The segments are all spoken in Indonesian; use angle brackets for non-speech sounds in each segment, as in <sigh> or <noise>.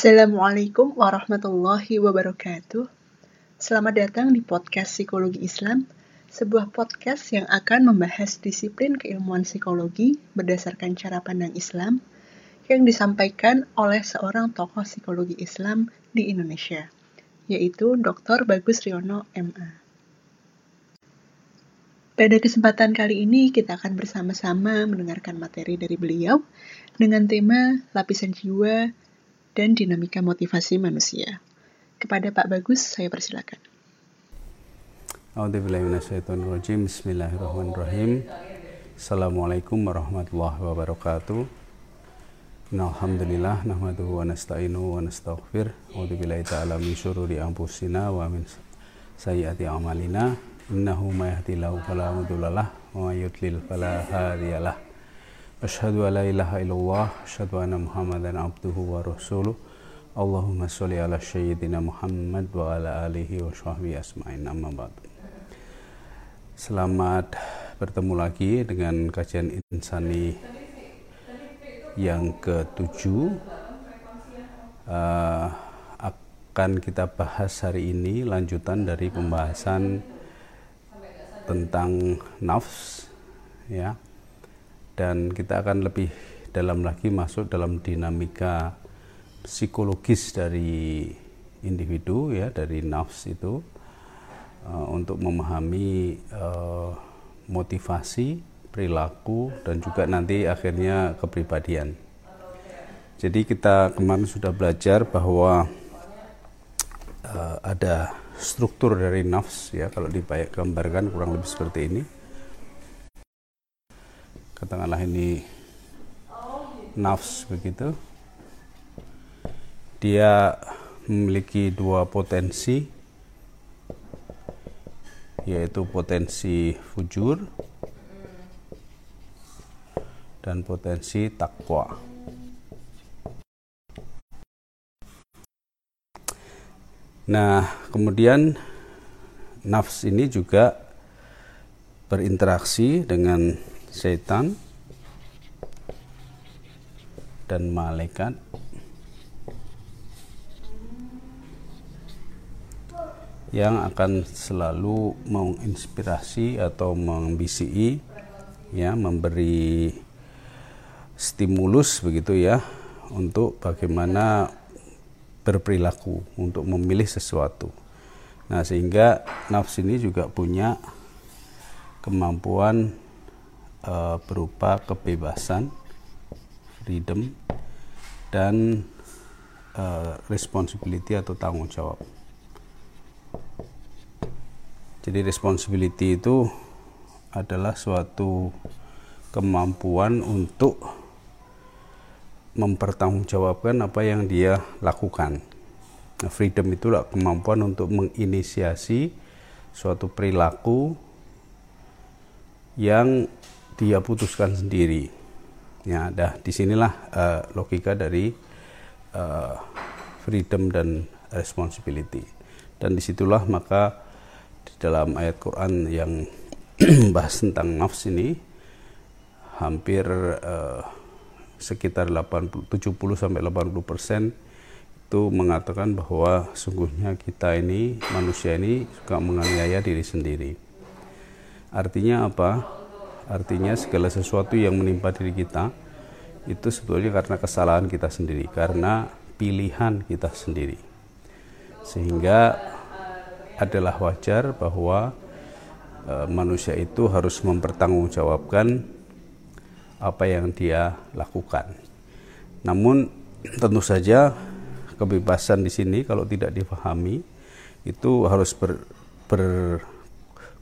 Assalamualaikum warahmatullahi wabarakatuh. Selamat datang di podcast Psikologi Islam, sebuah podcast yang akan membahas disiplin keilmuan psikologi berdasarkan cara pandang Islam yang disampaikan oleh seorang tokoh psikologi Islam di Indonesia, yaitu Dr. Bagus Riono, MA. Pada kesempatan kali ini kita akan bersama-sama mendengarkan materi dari beliau dengan tema lapisan jiwa dan dinamika motivasi manusia. Kepada Pak Bagus, saya persilakan. Bismillahirrahmanirrahim. Assalamualaikum warahmatullahi wabarakatuh. Alhamdulillah nahmaduhu wa nasta'inu wa nastaghfir. A'udzubillahi ta'ala min syururi anfusina wa min sayyiati a'malina. Innahu may yahdihillahu fala mudhillalah wa may yudlil fala hadiyalah. Asyhadu an la ilaha illallah, asyhadu anna Muhammadan abduhu wa rasuluh. Allahumma sholli ala sayyidina Muhammad wa ala alihi wa sahbihi asma'in amma ba'd. Selamat bertemu lagi dengan kajian insani yang ketujuh uh, akan kita bahas hari ini lanjutan dari pembahasan tentang nafs ya dan kita akan lebih dalam lagi masuk dalam dinamika psikologis dari individu ya dari nafs itu uh, untuk memahami uh, motivasi perilaku dan juga nanti akhirnya kepribadian. Jadi kita kemarin sudah belajar bahwa uh, ada struktur dari nafs ya kalau digambarkan kurang lebih seperti ini katakanlah ini nafs begitu dia memiliki dua potensi yaitu potensi fujur dan potensi takwa. Nah, kemudian nafs ini juga berinteraksi dengan setan dan malaikat yang akan selalu menginspirasi atau membisi ya memberi stimulus begitu ya untuk bagaimana berperilaku untuk memilih sesuatu. Nah, sehingga nafs ini juga punya kemampuan e, berupa kebebasan, freedom dan e, responsibility atau tanggung jawab. Jadi responsibility itu adalah suatu kemampuan untuk mempertanggungjawabkan apa yang dia lakukan. Nah, freedom itulah kemampuan untuk menginisiasi suatu perilaku yang dia putuskan sendiri. Ya, dah di sinilah uh, logika dari uh, freedom dan responsibility. Dan di situlah maka di dalam ayat Quran yang <clears throat> bahas tentang nafs ini hampir uh, sekitar 80 70 sampai 80 persen itu mengatakan bahwa sungguhnya kita ini manusia ini suka menganiaya diri sendiri. Artinya apa? Artinya segala sesuatu yang menimpa diri kita itu sebetulnya karena kesalahan kita sendiri, karena pilihan kita sendiri. Sehingga adalah wajar bahwa e, manusia itu harus mempertanggungjawabkan apa yang dia lakukan. Namun tentu saja kebebasan di sini kalau tidak dipahami itu harus ber,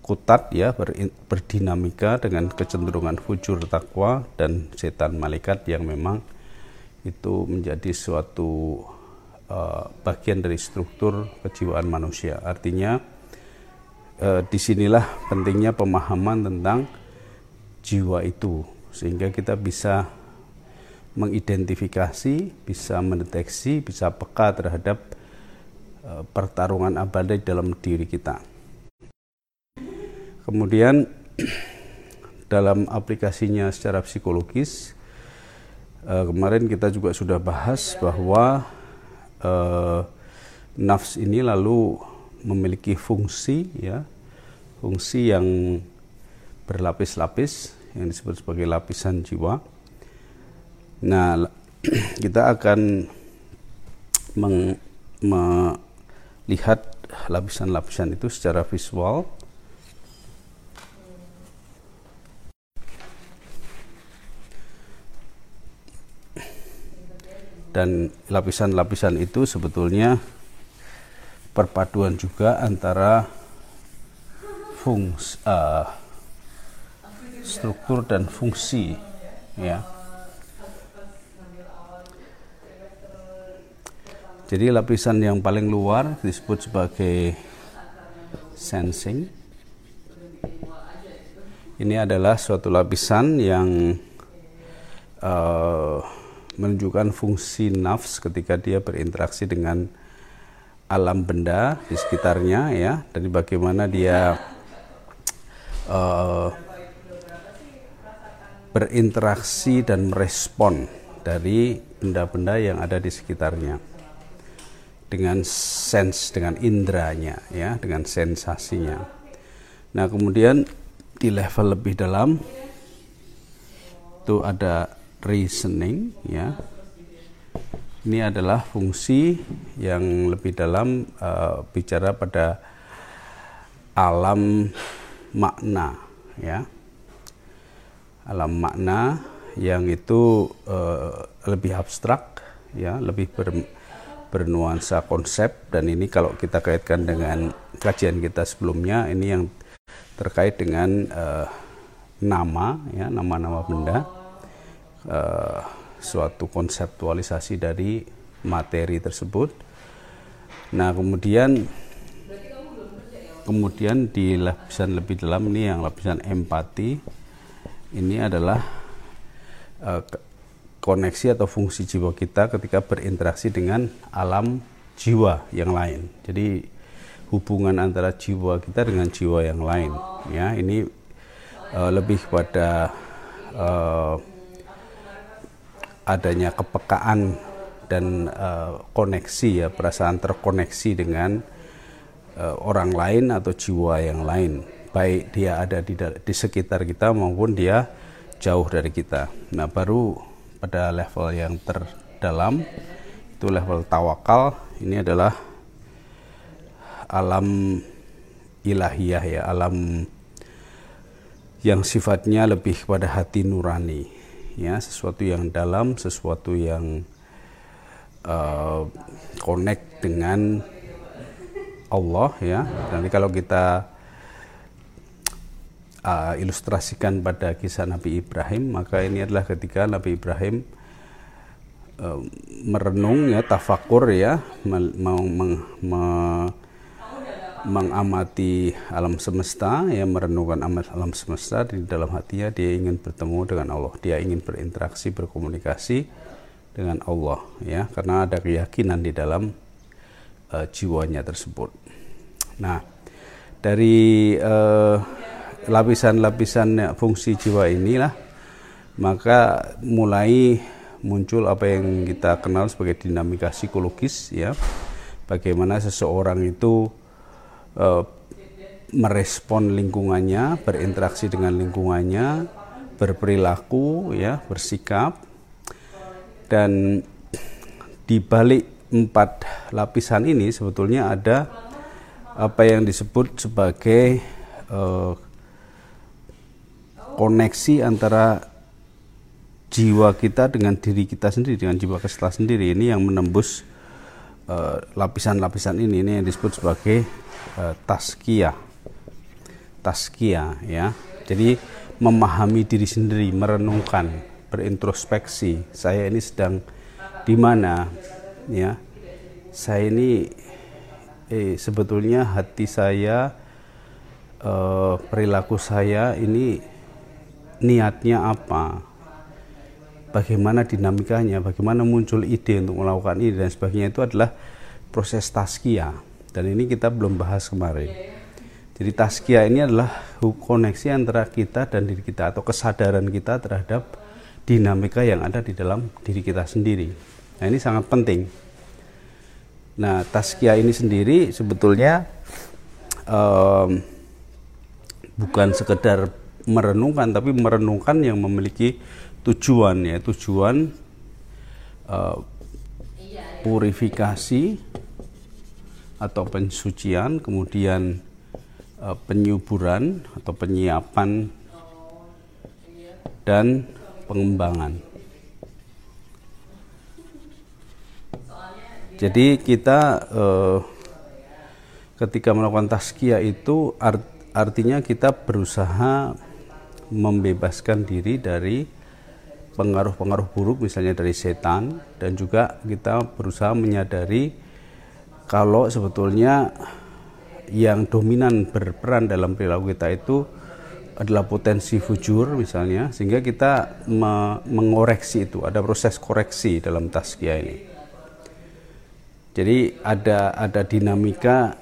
berkutat ya ber, berdinamika dengan kecenderungan fujur takwa dan setan malaikat yang memang itu menjadi suatu uh, bagian dari struktur kejiwaan manusia. Artinya uh, di sinilah pentingnya pemahaman tentang jiwa itu sehingga kita bisa mengidentifikasi, bisa mendeteksi, bisa peka terhadap uh, pertarungan abadi dalam diri kita. Kemudian <clears throat> dalam aplikasinya secara psikologis uh, kemarin kita juga sudah bahas bahwa uh, nafs ini lalu memiliki fungsi ya fungsi yang berlapis-lapis yang disebut sebagai lapisan jiwa. Nah, <clears throat> kita akan melihat lapisan-lapisan itu secara visual dan lapisan-lapisan itu sebetulnya perpaduan juga antara fungsi uh, struktur dan fungsi ya. Jadi lapisan yang paling luar disebut sebagai sensing. Ini adalah suatu lapisan yang uh, menunjukkan fungsi nafs ketika dia berinteraksi dengan alam benda di sekitarnya ya. Dari bagaimana dia uh, berinteraksi dan merespon dari benda-benda yang ada di sekitarnya. Dengan sense dengan indranya ya dengan sensasinya. Nah kemudian di level lebih dalam itu ada reasoning ya. Ini adalah fungsi yang lebih dalam uh, bicara pada alam makna ya. Alam makna yang itu uh, lebih abstrak ya lebih ber, bernuansa konsep. Dan ini kalau kita kaitkan dengan kajian kita sebelumnya ini yang terkait dengan uh, nama ya nama-nama benda uh, suatu konseptualisasi dari materi tersebut. Nah, kemudian kemudian di lapisan lebih dalam ini yang lapisan empati ini adalah uh, koneksi atau fungsi jiwa kita ketika berinteraksi dengan alam jiwa yang lain. Jadi hubungan antara jiwa kita dengan jiwa yang lain ya ini uh, lebih pada uh, adanya kepekaan dan uh, koneksi ya perasaan terkoneksi dengan uh, orang lain atau jiwa yang lain. Baik dia ada di, di sekitar kita maupun dia jauh dari kita. Nah baru pada level yang terdalam itu level tawakal ini adalah alam ilahiyah ya alam yang sifatnya lebih pada hati nurani ya sesuatu yang dalam sesuatu yang uh, connect dengan Allah ya. Nanti kalau kita uh, ilustrasikan pada kisah Nabi Ibrahim maka ini adalah ketika Nabi Ibrahim uh, merenung ya tafakur ya mau meng, me, mengamati alam semesta, ya merenungkan alam semesta di dalam hatinya dia ingin bertemu dengan Allah, dia ingin berinteraksi, berkomunikasi dengan Allah, ya. Karena ada keyakinan di dalam uh, jiwanya tersebut. Nah, dari lapisan-lapisan uh, fungsi jiwa inilah maka mulai muncul apa yang kita kenal sebagai dinamika psikologis ya. Bagaimana seseorang itu uh, merespon lingkungannya, berinteraksi dengan lingkungannya, berperilaku, ya, bersikap, dan di balik empat lapisan ini sebetulnya ada apa yang disebut sebagai uh, koneksi antara jiwa kita dengan diri kita sendiri dengan jiwa kita sendiri. Ini yang menembus eh, lapisan-lapisan uh, ini ini yang disebut sebagai uh, taskia taskia ya. Jadi memahami diri sendiri merenungkan berintrospeksi. Saya ini sedang di mana ya. Saya ini eh, sebetulnya hati saya eh, perilaku saya ini niatnya apa? Bagaimana dinamikanya? Bagaimana muncul ide untuk melakukan ini dan sebagainya? Itu adalah proses taskia dan ini kita belum bahas kemarin. Jadi taskia ini adalah koneksi antara kita dan diri kita atau kesadaran kita terhadap dinamika yang ada di dalam diri kita sendiri. Nah ini sangat penting. Nah, taskia ini sendiri sebetulnya um, bukan sekedar merenungkan, tapi merenungkan yang memiliki tujuan ya, tujuan uh, purifikasi atau pensucian, kemudian uh, penyuburan atau penyiapan dan pengembangan. Jadi kita eh, ketika melakukan taskia itu art, artinya kita berusaha membebaskan diri dari pengaruh-pengaruh buruk misalnya dari setan dan juga kita berusaha menyadari kalau sebetulnya yang dominan berperan dalam perilaku kita itu adalah potensi fujur misalnya sehingga kita me mengoreksi itu. Ada proses koreksi dalam taskia ini. Jadi ada ada dinamika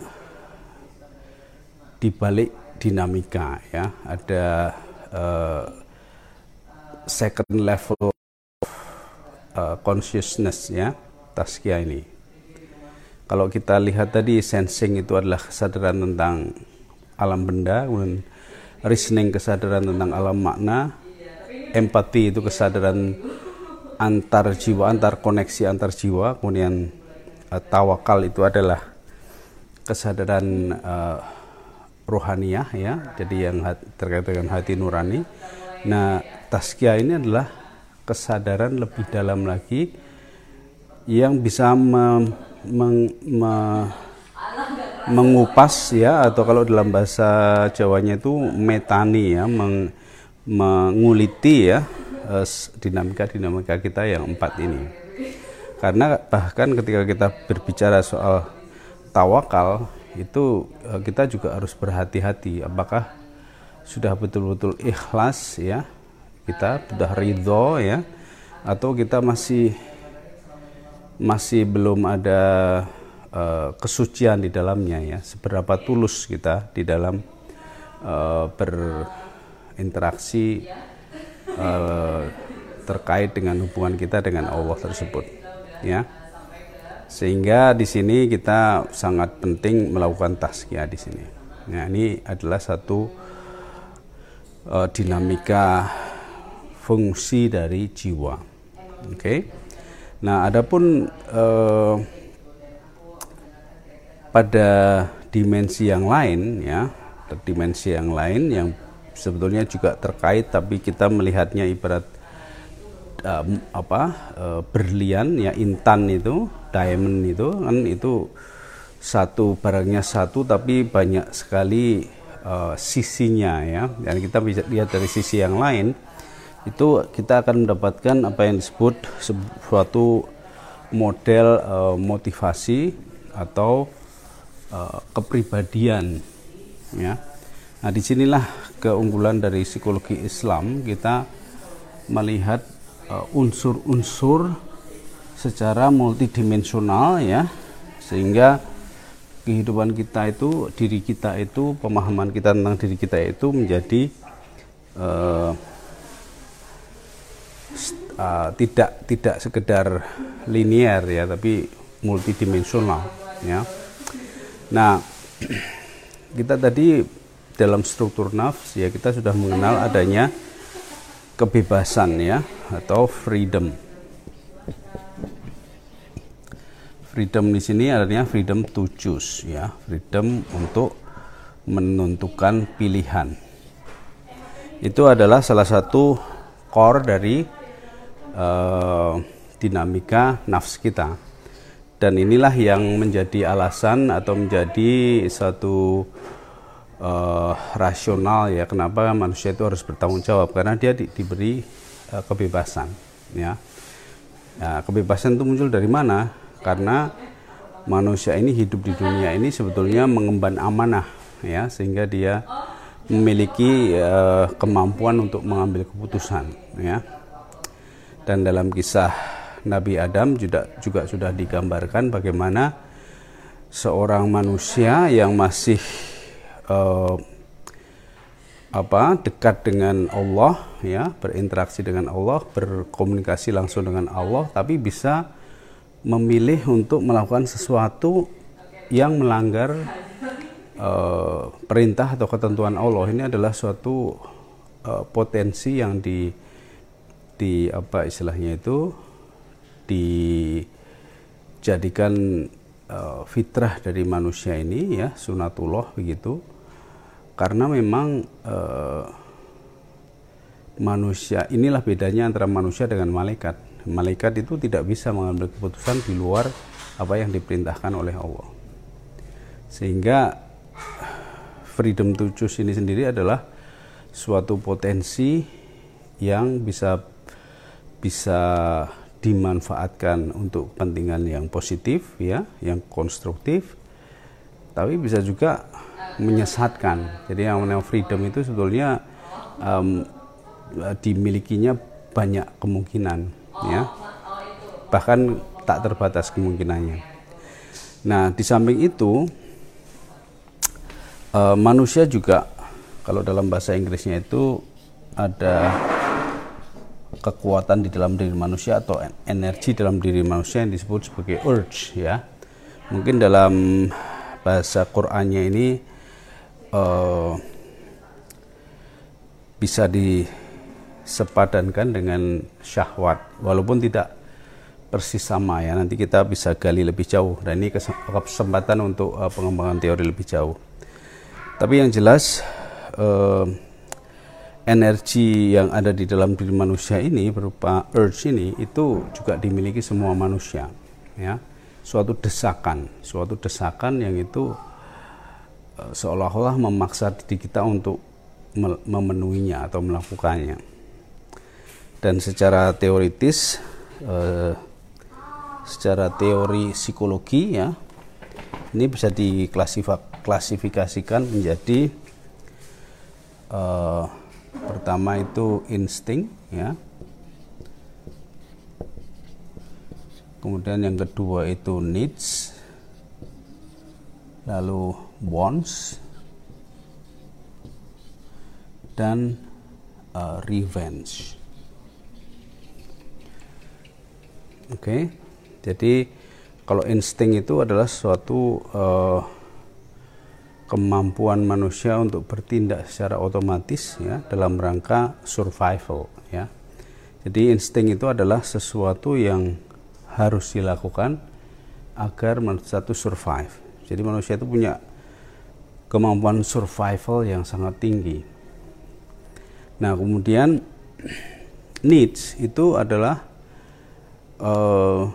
di balik dinamika ya, ada uh, second level uh, consciousness ya, taskia ini. Kalau kita lihat tadi sensing itu adalah kesadaran tentang alam benda, kemudian reasoning kesadaran tentang alam makna, empati itu kesadaran antar jiwa, antar koneksi antar jiwa, kemudian uh, tawakal itu adalah kesadaran uh, rohaniah ya jadi yang terkait dengan hati nurani. Nah taskia ini adalah kesadaran lebih dalam lagi yang bisa me, meng, me, mengupas ya atau kalau dalam bahasa Jawanya itu metani ya meng, menguliti ya eh, dinamika dinamika kita yang empat ini. Karena bahkan ketika kita berbicara soal tawakal itu eh, kita juga harus berhati-hati apakah sudah betul-betul ikhlas ya kita sudah ridho ya atau kita masih masih belum ada uh, kesucian di dalamnya ya seberapa tulus kita di dalam uh, berinteraksi uh, terkait dengan hubungan kita dengan Allah tersebut ya sehingga di sini kita sangat penting melakukan taskia di sini. Nah ini adalah satu uh, dinamika fungsi dari jiwa. Oke. Okay? Nah adapun uh, pada dimensi yang lain ya, dimensi yang lain yang sebetulnya juga terkait tapi kita melihatnya ibarat uh, apa uh, berlian ya intan itu diamond itu kan itu satu barangnya satu tapi banyak sekali uh, sisinya ya. Dan kita bisa lihat dari sisi yang lain itu kita akan mendapatkan apa yang disebut suatu model uh, motivasi atau uh, kepribadian ya. Nah di sinilah keunggulan dari psikologi Islam. Kita melihat Uh, unsur-unsur uh, secara multidimensional ya. Sehingga kehidupan kita itu diri kita itu pemahaman kita tentang diri kita itu menjadi uh, uh, tidak tidak sekedar linier ya tapi multidimensional ya nah <clears throat> kita tadi dalam struktur nafs ya kita sudah mengenal adanya kebebasan ya atau freedom. Freedom di sini artinya freedom to choose ya, freedom untuk menentukan pilihan. Itu adalah salah satu core dari uh, dinamika nafs kita. Dan inilah yang menjadi alasan atau menjadi satu uh, rasional ya kenapa manusia itu harus bertanggung jawab. Karena dia di, diberi uh, kebebasan ya. Nah, kebebasan itu muncul dari mana? Karena manusia ini hidup di dunia ini sebetulnya mengemban amanah ya sehingga dia memiliki uh, kemampuan untuk mengambil keputusan ya dan dalam kisah Nabi Adam juga juga sudah digambarkan bagaimana seorang manusia yang masih uh, apa dekat dengan Allah ya berinteraksi dengan Allah berkomunikasi langsung dengan Allah tapi bisa memilih untuk melakukan sesuatu yang melanggar uh, perintah atau ketentuan Allah. Ini adalah suatu uh, potensi yang di di apa istilahnya itu dijadikan uh, fitrah dari manusia ini ya sunatullah begitu karena memang uh, manusia inilah bedanya antara manusia dengan malaikat malaikat itu tidak bisa mengambil keputusan di luar apa yang diperintahkan oleh Allah. Sehingga freedom to choose ini sendiri adalah suatu potensi yang bisa bisa dimanfaatkan untuk kepentingan yang positif ya, yang konstruktif. Tapi bisa juga menyesatkan. Jadi yang namanya freedom itu sebetulnya um, dimilikinya banyak kemungkinan ya bahkan tak terbatas kemungkinannya nah di samping itu uh, manusia juga kalau dalam bahasa Inggrisnya itu ada kekuatan di dalam diri manusia atau energi dalam diri manusia yang disebut sebagai urge ya. Mungkin dalam bahasa Qurannya ini uh, bisa di sepadankan dengan syahwat walaupun tidak persis sama ya. Nanti kita bisa gali lebih jauh. Dan ini kesempatan untuk uh, pengembangan teori lebih jauh. Tapi yang jelas uh, energi yang ada di dalam diri manusia ini berupa urge ini itu juga dimiliki semua manusia ya. Suatu desakan suatu desakan yang itu uh, seolah-olah memaksa diri kita untuk memenuhinya atau melakukannya. Dan secara teoritis eh, secara teori psikologi ya ini bisa diklasifikasikan menjadi eh, pertama itu insting ya kemudian yang kedua itu needs lalu wants dan uh, revenge Oke, okay? jadi kalau insting itu adalah suatu uh, kemampuan manusia untuk bertindak secara otomatis ya dalam rangka survival ya. Jadi insting itu adalah sesuatu yang harus dilakukan agar satu survive. Jadi manusia itu punya kemampuan survival yang sangat tinggi. Nah, kemudian <clears throat> needs itu adalah uh,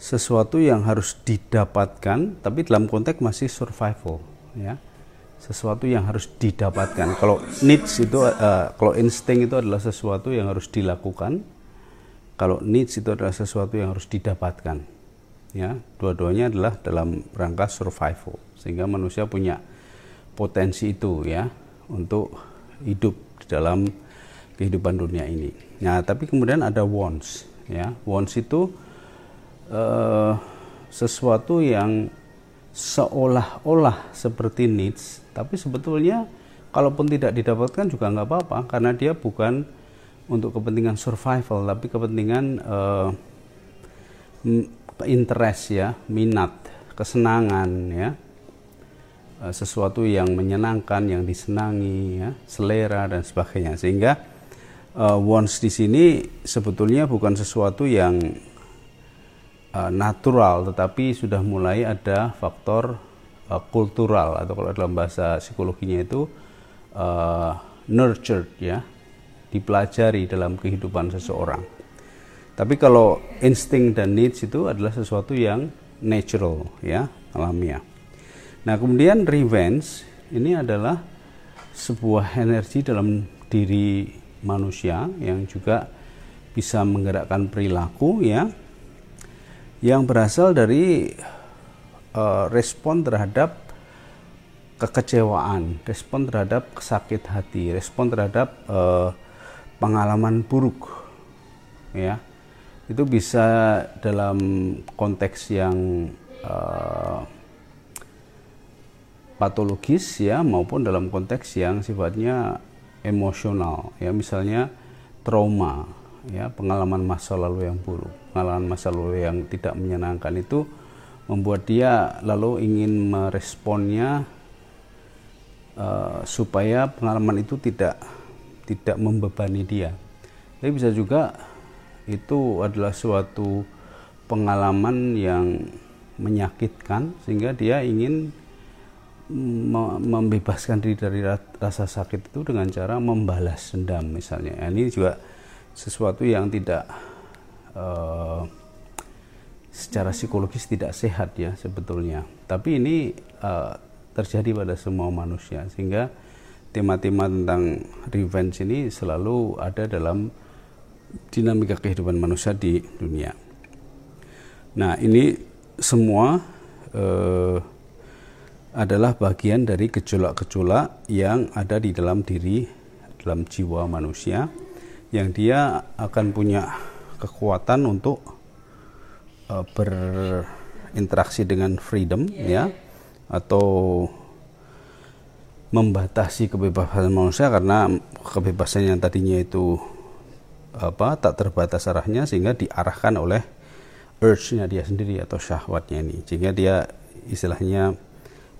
sesuatu yang harus didapatkan tapi dalam konteks masih survival ya. Sesuatu yang harus didapatkan. Kalau needs itu uh, kalau insting itu adalah sesuatu yang harus dilakukan. Kalau needs itu adalah sesuatu yang harus didapatkan ya. Dua-duanya adalah dalam rangka survival sehingga manusia punya potensi itu ya untuk hidup di dalam kehidupan dunia ini. Nah, tapi kemudian ada wants, ya. Wants itu uh, sesuatu yang seolah-olah seperti needs, tapi sebetulnya kalaupun tidak didapatkan juga nggak apa-apa karena dia bukan untuk kepentingan survival, tapi kepentingan uh, interest ya, minat, kesenangan ya eh, sesuatu yang menyenangkan, yang disenangi, ya, selera dan sebagainya. Sehingga uh, wants di sini sebetulnya bukan sesuatu yang uh, natural, tetapi sudah mulai ada faktor uh, kultural atau kalau dalam bahasa psikologinya itu uh, nurtured ya, dipelajari dalam kehidupan seseorang. Tapi kalau insting dan needs itu adalah sesuatu yang natural ya, alamiah. Nah, kemudian revenge ini adalah sebuah energi dalam diri manusia yang juga bisa menggerakkan perilaku ya yang berasal dari uh, respon terhadap kekecewaan, respon terhadap sakit hati, respon terhadap uh, pengalaman buruk ya. Itu bisa dalam konteks yang uh, patologis ya maupun dalam konteks yang sifatnya emosional ya. Misalnya trauma ya pengalaman masa lalu yang buruk pengalaman masa lalu yang tidak menyenangkan itu membuat dia lalu ingin meresponnya uh, supaya pengalaman itu tidak tidak membebani dia tapi bisa juga itu adalah suatu pengalaman yang menyakitkan sehingga dia ingin membebaskan diri dari rasa sakit itu dengan cara membalas dendam misalnya. Ini juga sesuatu yang tidak uh, secara psikologis tidak sehat ya sebetulnya. Tapi ini uh, terjadi pada semua manusia sehingga tema-tema tentang revenge ini selalu ada dalam dinamika kehidupan manusia di dunia. Nah ini semua uh, adalah bagian dari gejolak-gejolak yang ada di dalam diri, dalam jiwa manusia yang dia akan punya kekuatan untuk uh, berinteraksi dengan freedom ya atau membatasi kebebasan manusia karena kebebasan yang tadinya itu apa tak terbatas arahnya sehingga diarahkan oleh urge-nya dia sendiri atau syahwatnya ini. Sehingga dia istilahnya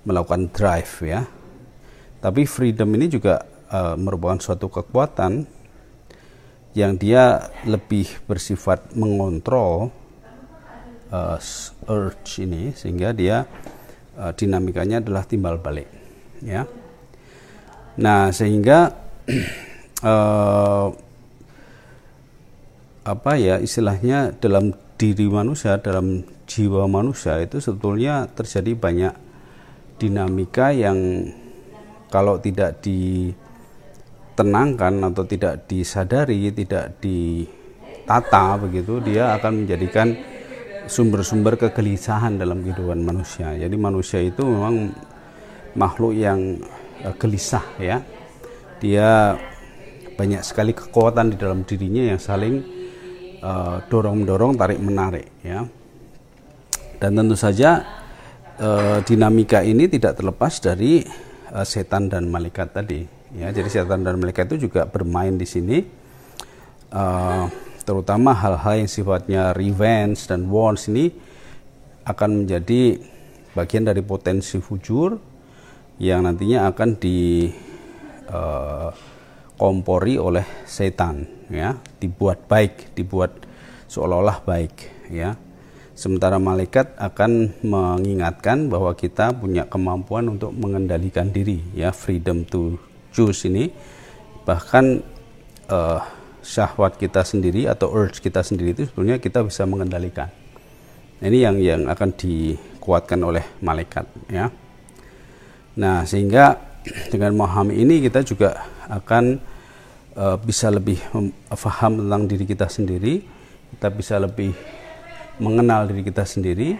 melakukan drive ya. Tapi freedom ini juga uh, merupakan suatu kekuatan yang dia lebih bersifat mengontrol uh, urge ini sehingga dia uh, dinamikanya adalah timbal balik ya. Nah sehingga uh, <clears throat> apa ya istilahnya dalam diri manusia dalam jiwa manusia itu sebetulnya terjadi banyak dinamika yang kalau tidak di tenangkan atau tidak disadari, tidak ditata begitu, dia akan menjadikan sumber-sumber kegelisahan dalam kehidupan manusia. Jadi manusia itu memang makhluk yang uh, gelisah ya. Dia banyak sekali kekuatan di dalam dirinya yang saling uh, dorong-dorong, tarik-menarik ya. Dan tentu saja uh, dinamika ini tidak terlepas dari setan dan malaikat tadi ya jadi setan dan malaikat itu juga bermain di sini uh, terutama hal-hal yang sifatnya revenge dan wants ini akan menjadi bagian dari potensi fujur yang nantinya akan dikompori uh, oleh setan ya. Dibuat baik dibuat seolah-olah baik ya. Sementara malaikat akan mengingatkan bahwa kita punya kemampuan untuk mengendalikan diri ya. Freedom to jus ini bahkan uh, syahwat kita sendiri atau urge kita sendiri itu sebenarnya kita bisa mengendalikan. Ini yang yang akan dikuatkan oleh malaikat ya. Nah, sehingga dengan memahami ini kita juga akan uh, bisa lebih faham tentang diri kita sendiri, kita bisa lebih mengenal diri kita sendiri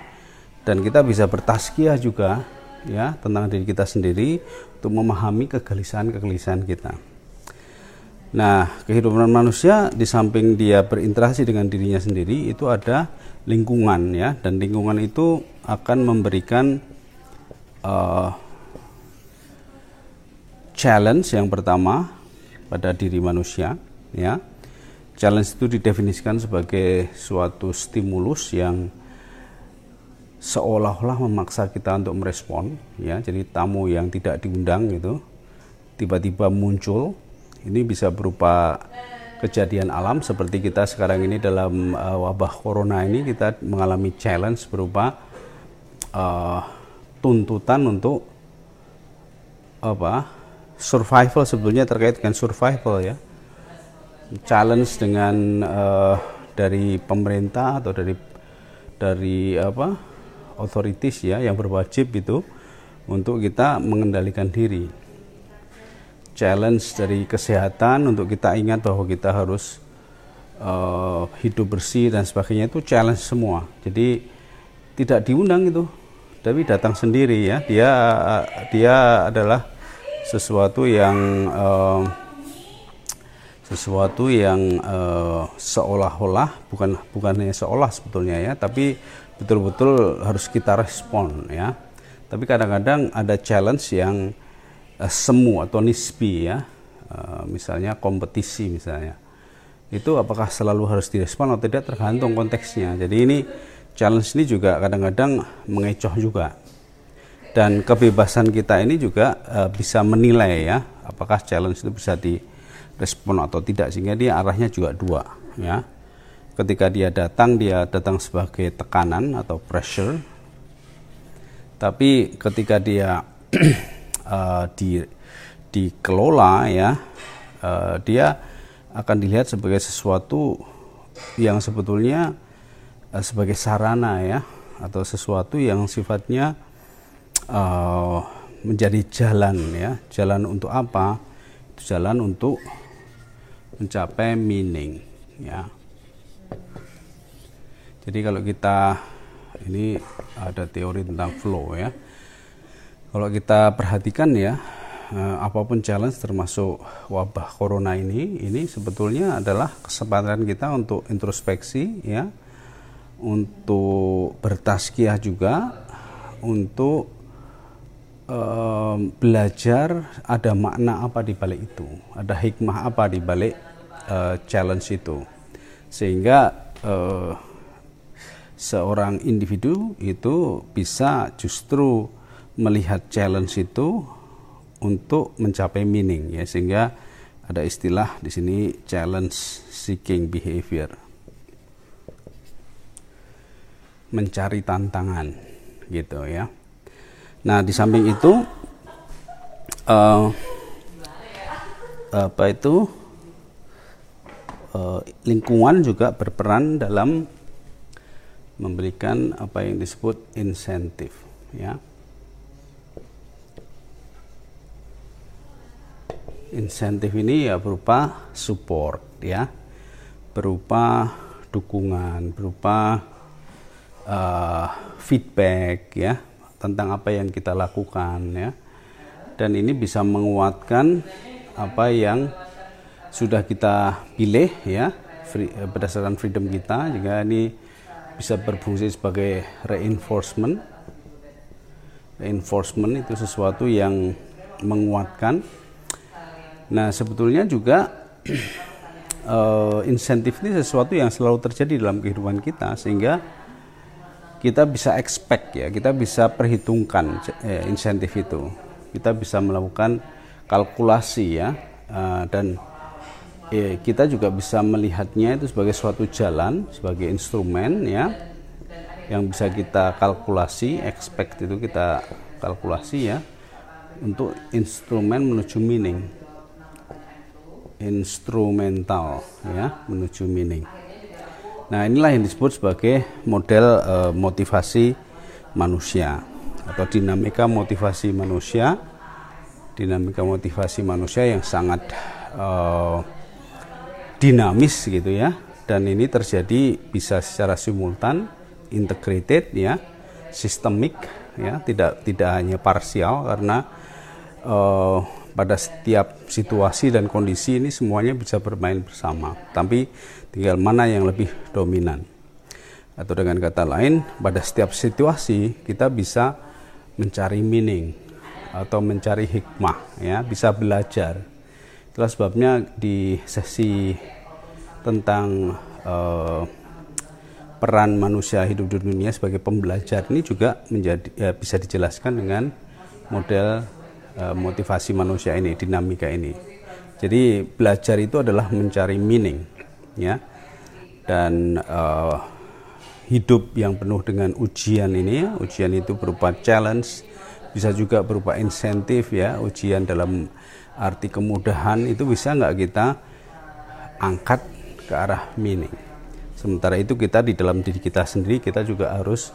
dan kita bisa bertaskiah juga ya tentang diri kita sendiri untuk memahami kegelisahan-kegelisahan kita. Nah, kehidupan manusia di samping dia berinteraksi dengan dirinya sendiri itu ada lingkungan ya dan lingkungan itu akan memberikan uh, challenge yang pertama pada diri manusia ya. Challenge itu didefinisikan sebagai suatu stimulus yang seolah-olah memaksa kita untuk merespon ya. Jadi tamu yang tidak diundang itu tiba-tiba muncul ini bisa berupa kejadian alam seperti kita sekarang ini dalam uh, wabah corona ini kita mengalami challenge berupa uh, tuntutan untuk apa survival sebetulnya terkait dengan survival ya. Challenge dengan uh, dari pemerintah atau dari dari apa otoritis ya yang berwajib itu untuk kita mengendalikan diri. Challenge dari kesehatan untuk kita ingat bahwa kita harus uh, hidup bersih dan sebagainya itu challenge semua. Jadi tidak diundang itu, tapi datang sendiri ya. Dia dia adalah sesuatu yang uh, sesuatu yang uh, seolah-olah bukan hanya seolah sebetulnya ya, tapi betul-betul harus kita respon ya. Tapi kadang-kadang ada challenge yang uh, semu atau nisbi ya. Uh, misalnya kompetisi misalnya. itu apakah selalu harus direspon atau tidak tergantung konteksnya. Jadi ini challenge ini juga kadang-kadang mengecoh juga. Dan kebebasan kita ini juga uh, bisa menilai ya apakah challenge itu bisa direspon atau tidak sehingga dia arahnya juga dua ya. Ketika dia datang dia datang sebagai tekanan atau pressure. Tapi ketika dia uh, <clears throat> di dikelola ya uh, dia akan dilihat sebagai sesuatu yang sebetulnya uh, sebagai sarana ya atau sesuatu yang sifatnya uh, menjadi jalan ya jalan untuk apa jalan untuk mencapai meaning ya. Jadi kalau kita ini ada teori tentang flow ya. Kalau kita perhatikan ya uh, apa pun challenge termasuk wabah corona ini ini sebetulnya adalah kesempatan kita untuk introspeksi ya untuk bertaskiah juga untuk uh, belajar ada makna apa di balik itu ada hikmah apa di balik uh, challenge itu. Sehingga uh, seorang individu itu bisa justru melihat challenge itu untuk mencapai meaning ya. Sehingga ada istilah di sini challenge seeking behavior. Mencari tantangan gitu ya. Nah di samping itu uh, apa itu uh, lingkungan juga berperan dalam memberikan apa yang disebut insentif ya. Insentif ini ya berupa support ya. Berupa dukungan berupa uh, feedback ya tentang apa yang kita lakukan ya. Dan ini bisa menguatkan apa yang sudah kita pilih ya free, eh, berdasarkan freedom kita juga ini bisa berfungsi sebagai reinforcement reinforcement itu sesuatu yang menguatkan Nah, sebetulnya juga uh, <clears throat> insentif ini sesuatu yang selalu terjadi dalam kehidupan kita sehingga kita bisa expect ya, kita bisa perhitungkan eh, insentif itu. Kita bisa melakukan kalkulasi ya uh, dan eh, kita juga bisa melihatnya itu sebagai suatu jalan, sebagai instrumen ya yang bisa kita kalkulasi, expect itu kita kalkulasi ya untuk instrumen menuju meaning instrumental ya menuju meaning. Nah, inilah yang disebut sebagai model uh, motivasi manusia atau dinamika motivasi manusia. Dinamika motivasi manusia yang sangat uh, dinamis gitu ya. Dan ini terjadi bisa secara simultan, integrated ya, sistemik ya, tidak tidak hanya parsial karena uh, pada setiap situasi dan kondisi ini semuanya bisa bermain bersama. Tapi tinggal mana yang lebih dominan. Atau dengan kata lain, pada setiap situasi kita bisa mencari meaning atau mencari hikmah, ya, bisa belajar. Itulah sebabnya di sesi tentang uh, peran manusia hidup di dunia sebagai pembelajar ini juga menjadi ya, bisa dijelaskan dengan model Eh, motivasi manusia ini, dinamika ini. Jadi belajar itu adalah mencari meaning, ya, dan uh, hidup yang penuh dengan ujian ini, ya, ujian itu berupa challenge, bisa juga berupa insentif, ya, ujian dalam arti kemudahan itu bisa nggak kita angkat ke arah meaning. Sementara itu kita di dalam diri kita sendiri kita juga harus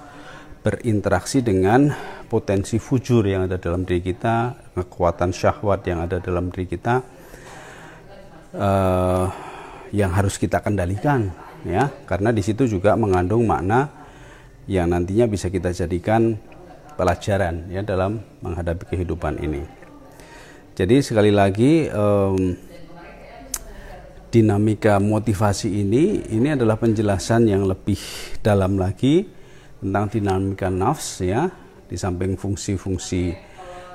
berinteraksi dengan potensi fujur yang ada dalam diri kita, kekuatan syahwat yang ada dalam diri kita, uh, yang harus kita kendalikan, ya, karena di situ juga mengandung makna yang nantinya bisa kita jadikan pelajaran ya dalam menghadapi kehidupan ini. Jadi sekali lagi um, dinamika motivasi ini ini adalah penjelasan yang lebih dalam lagi tentang dinamika nafs ya di samping fungsi-fungsi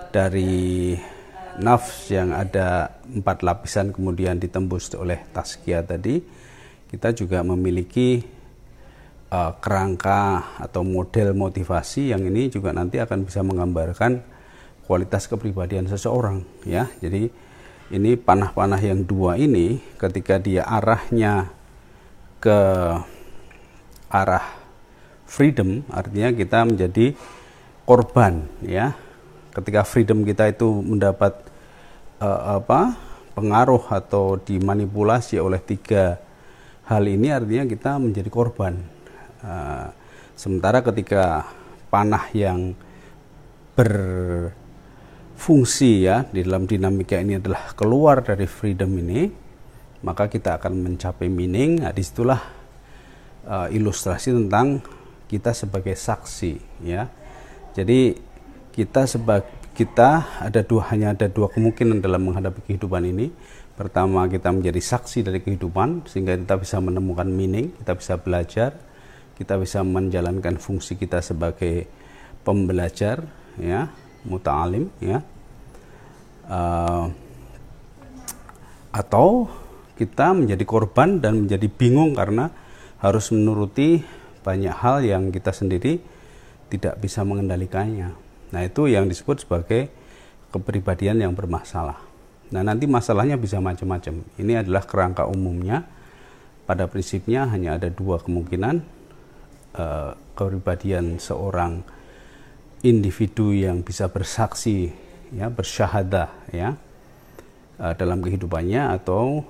dari nafs yang ada empat lapisan kemudian ditembus oleh taskia tadi, kita juga memiliki uh, kerangka atau model motivasi yang ini juga nanti akan bisa menggambarkan kualitas kepribadian seseorang ya. Jadi ini panah-panah yang dua ini ketika dia arahnya ke arah freedom artinya kita menjadi korban ya ketika freedom kita itu mendapat uh, apa pengaruh atau dimanipulasi oleh tiga hal ini artinya kita menjadi korban uh, sementara ketika panah yang berfungsi ya di dalam dinamika ini adalah keluar dari freedom ini maka kita akan mencapai meaning. Nah, di situlah uh, ilustrasi tentang kita sebagai saksi ya. Jadi kita sebagai kita ada dua hanya ada dua kemungkinan dalam menghadapi kehidupan ini. Pertama kita menjadi saksi dari kehidupan sehingga kita bisa menemukan meaning, kita bisa belajar, kita bisa menjalankan fungsi kita sebagai pembelajar, ya, muta'alim, ya. Uh, atau kita menjadi korban dan menjadi bingung karena harus menuruti banyak hal yang kita sendiri tidak bisa mengendalikannya. Nah, itu yang disebut sebagai kepribadian yang bermasalah. Nah, nanti masalahnya bisa macam-macam. Ini adalah kerangka umumnya. Pada prinsipnya hanya ada dua kemungkinan uh, kepribadian seorang individu yang bisa bersaksi ya bersyahadah ya uh, dalam kehidupannya atau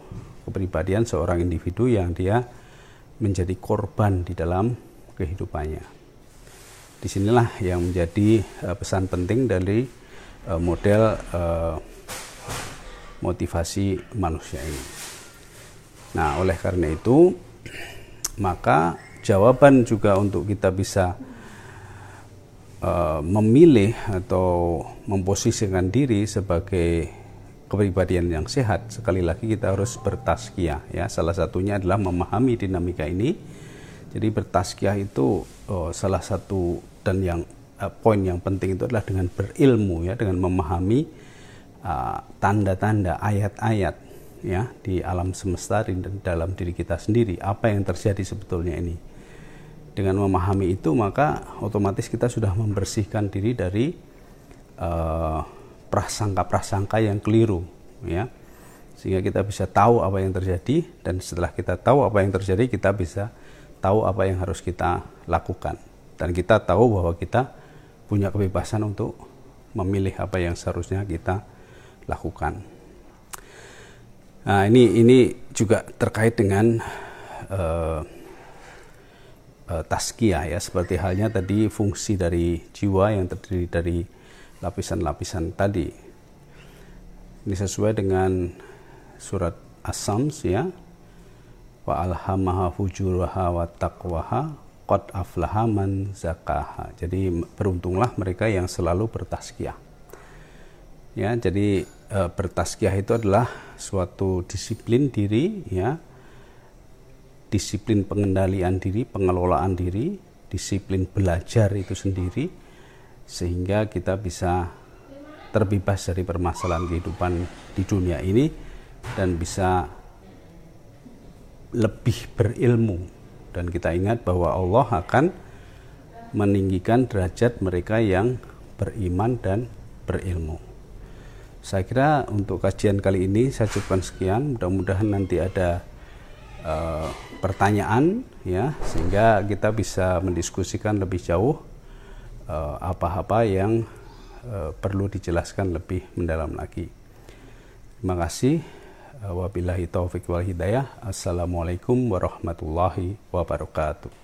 kepribadian seorang individu yang dia menjadi korban di dalam kehidupannya di sinilah yang menjadi uh, pesan penting dari uh, model motivasi manusia ini. Nah, oleh karena itu, maka jawaban juga untuk kita bisa uh, memilih atau memposisikan diri sebagai kepribadian yang sehat sekali lagi kita harus bertaskiah ya. Salah satunya adalah memahami dinamika ini. Jadi bertaskiah itu oh, salah satu dan yang uh, poin yang penting itu adalah dengan berilmu ya dengan memahami uh, tanda-tanda uh, ayat-ayat ya di alam semesta dan dalam diri kita sendiri. Apa yang terjadi sebetulnya ini dengan memahami itu maka otomatis kita sudah membersihkan diri dari uh, prasangka-prasangka yang keliru ya sehingga kita bisa tahu apa yang terjadi dan setelah kita tahu apa yang terjadi kita bisa tahu apa yang harus kita lakukan dan kita tahu bahwa kita punya kebebasan untuk memilih apa yang seharusnya kita lakukan. Nah, ini ini juga terkait dengan uh, uh, ya, seperti halnya tadi fungsi dari jiwa yang terdiri dari lapisan-lapisan tadi. Ini sesuai dengan surat As-Sams ya. Wa alhamaha fujuraha wa taqwaha qad aflaha man zakaha. Jadi beruntunglah mereka yang selalu bertaskiah. Ya, jadi e, bertaskiah itu adalah suatu disiplin diri ya. Disiplin pengendalian diri, pengelolaan diri, disiplin belajar itu sendiri sehingga kita bisa terbebas dari permasalahan kehidupan di dunia ini dan bisa lebih berilmu dan kita ingat bahwa Allah akan meninggikan derajat mereka yang beriman dan berilmu. Saya kira untuk kajian kali ini saya cukupkan sekian. Mudah-mudahan nanti ada uh, pertanyaan ya sehingga kita bisa mendiskusikan lebih jauh eh, apa-apa uh, yang uh, perlu dijelaskan lebih mendalam lagi. Terima kasih. Wabillahi taufik wal hidayah. Assalamualaikum warahmatullahi wabarakatuh.